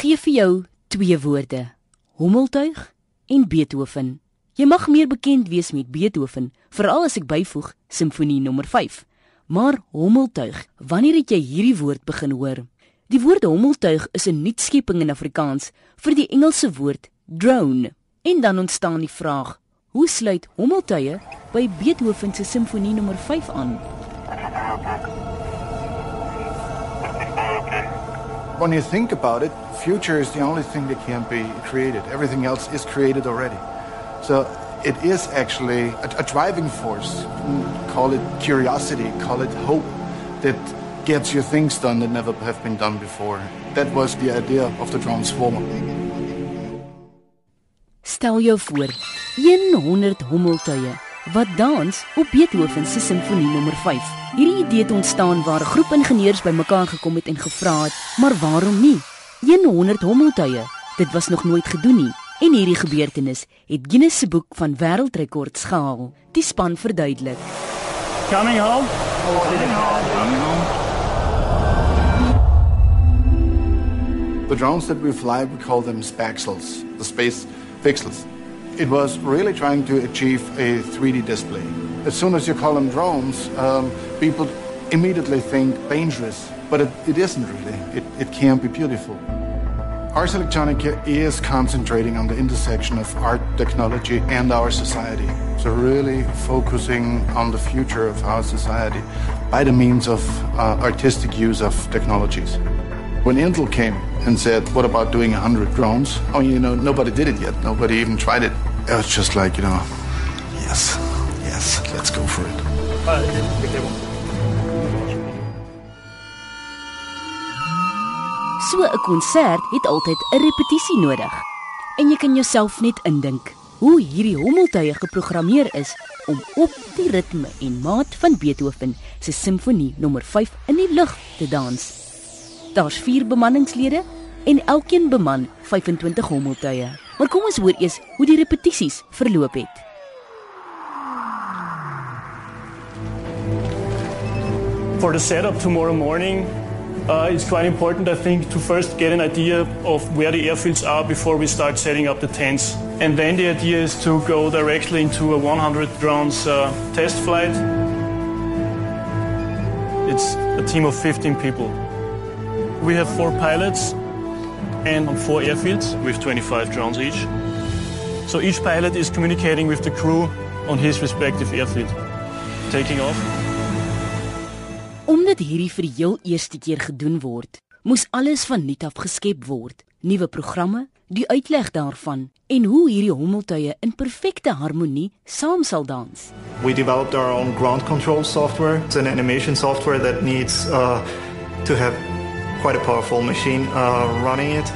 gee vir jou twee woorde: Hommeltuig en Beethoven. Jy mag meer bekend wees met Beethoven, veral as ek byvoeg Simfonie nommer 5. Maar hommeltuig, wanneer het jy hierdie woord begin hoor? Die woord hommeltuig is 'n nuutskepping in Afrikaans vir die Engelse woord drone. En dan ontstaan die vraag: Hoe sluit hommeltuie by Beethoven se Simfonie nommer 5 aan? When you think about it, future is the only thing that can be created. Everything else is created already. So it is actually a, a driving force. Call it curiosity, call it hope that gets you things done that never have been done before. That was the idea of the transformer. Stel jou voor 100 hommeltuie wat dans op Beethoven se simfonie nommer 5. Hierdie idee het ontstaan waar 'n groep ingenieurs bymekaar gekom het en gevra het, maar waarom nie? 100 hommeltuie. Dit was nog nooit gedoen nie. En hierdie gebeurtenis het Guinness se boek van wêreldrekords gehaal. Die span verduidelik. Coming home. The drones that we fly, we call them spaxels, the space pixels. It was really trying to achieve a 3D display. As soon as you call them drones, um, people immediately think dangerous, but it, it isn't really. It, it can be beautiful. Ars Electronica is concentrating on the intersection of art technology and our society. So, really focusing on the future of our society by the means of uh, artistic use of technologies. When Intel came and said, What about doing 100 drones? Oh, you know, nobody did it yet. Nobody even tried it. It was just like, you know, yes, yes, let's go for it. So 'n konsert het altyd 'n repetisie nodig. En jy kan jouself net indink hoe hierdie hommeltuie geprogrammeer is om op die ritme en maat van Beethoven se simfonie nommer 5 in die lug te dans. Daar's 4 bemanningslede en elkeen beman 25 hommeltuie. Maar kom ons hoor eers hoe die repetisies verloop het. For the setup tomorrow morning, uh, it's quite important, I think, to first get an idea of where the airfields are before we start setting up the tents. And then the idea is to go directly into a 100 drones uh, test flight. It's a team of 15 people. We have four pilots and four airfields with 25 drones each. So each pilot is communicating with the crew on his respective airfield. Taking off. Omdat hierdie vir die heel eerste keer gedoen word, moes alles van nuut af geskep word. Nuwe programme, die uitleg daarvan en hoe hierdie hommeltuie in perfekte harmonie saam sal dans. We developed our own ground control software. It's an animation software that needs uh, to have quite a powerful machine uh, running it.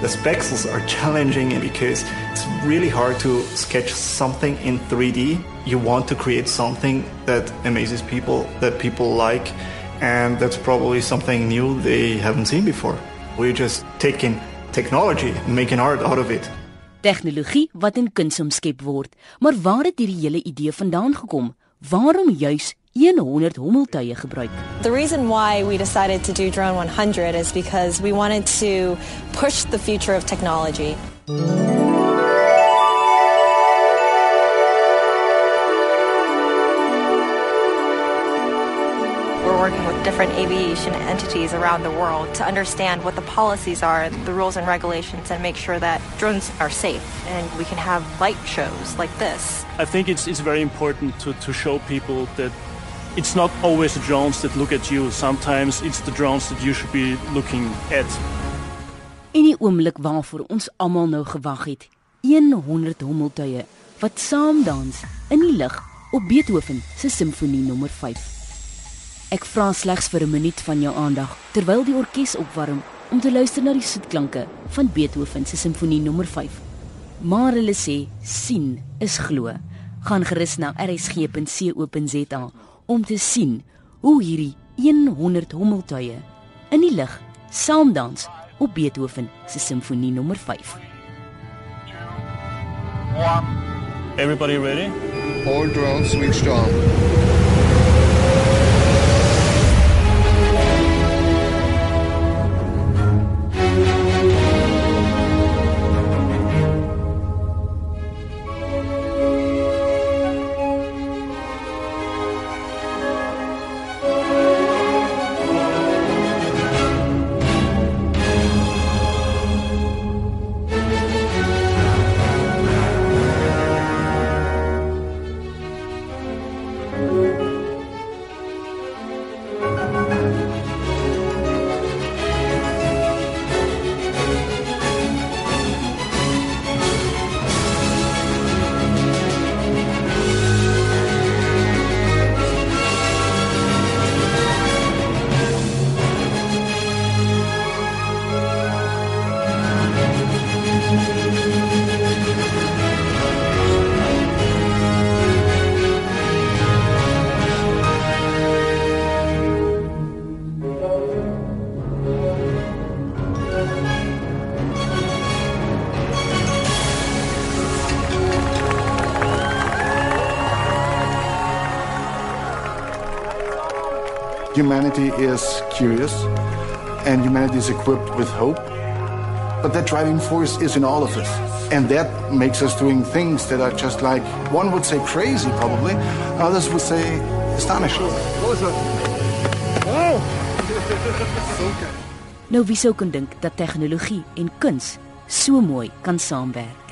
The spexels are challenging because it's really hard to sketch something in 3D. You want to create something that amazes people, that people like, and that's probably something new they haven't seen before. We're just taking technology and making art out of it. Tegnologie wat in kuns omskep word. Maar waar het hierdie hele idee vandaan gekom? Waarom juis 100 hommeltuie gebruik? The reason why we decided to do Drone 100 is because we wanted to push the future of technology. We're working with different aviation entities around the world to understand what the policies are, the rules and regulations, and make sure that drones are safe and we can have light shows like this. I think it's, it's very important to, to show people that it's not always the drones that look at you. Sometimes it's the drones that you should be looking at. En die oomblik waarvoor ons almal nou gewag het, 100 hommeltuie wat saam dans in die lug op Beethoven se simfonie nommer 5. Ek vra slegs vir 'n minuut van jou aandag terwyl die orkes opwarm om te luister na die soetklanke van Beethoven se simfonie nommer 5. Maar hulle sê sien is glo. Gaan gerus na rsg.co.za om te sien hoe hierdie 100 hommeltuie in die lug saam dans op Beethoven se simfonie nommer 5. Everybody ready? All drones switched on. Humanity is curious and humanity is equipped with hope. But that driving force is in all of us. And that makes us doing things that are just like, one would say crazy probably, others would say astonishing. Nou wie sou kon dink dat tegnologie en kuns so mooi kan saamwerk?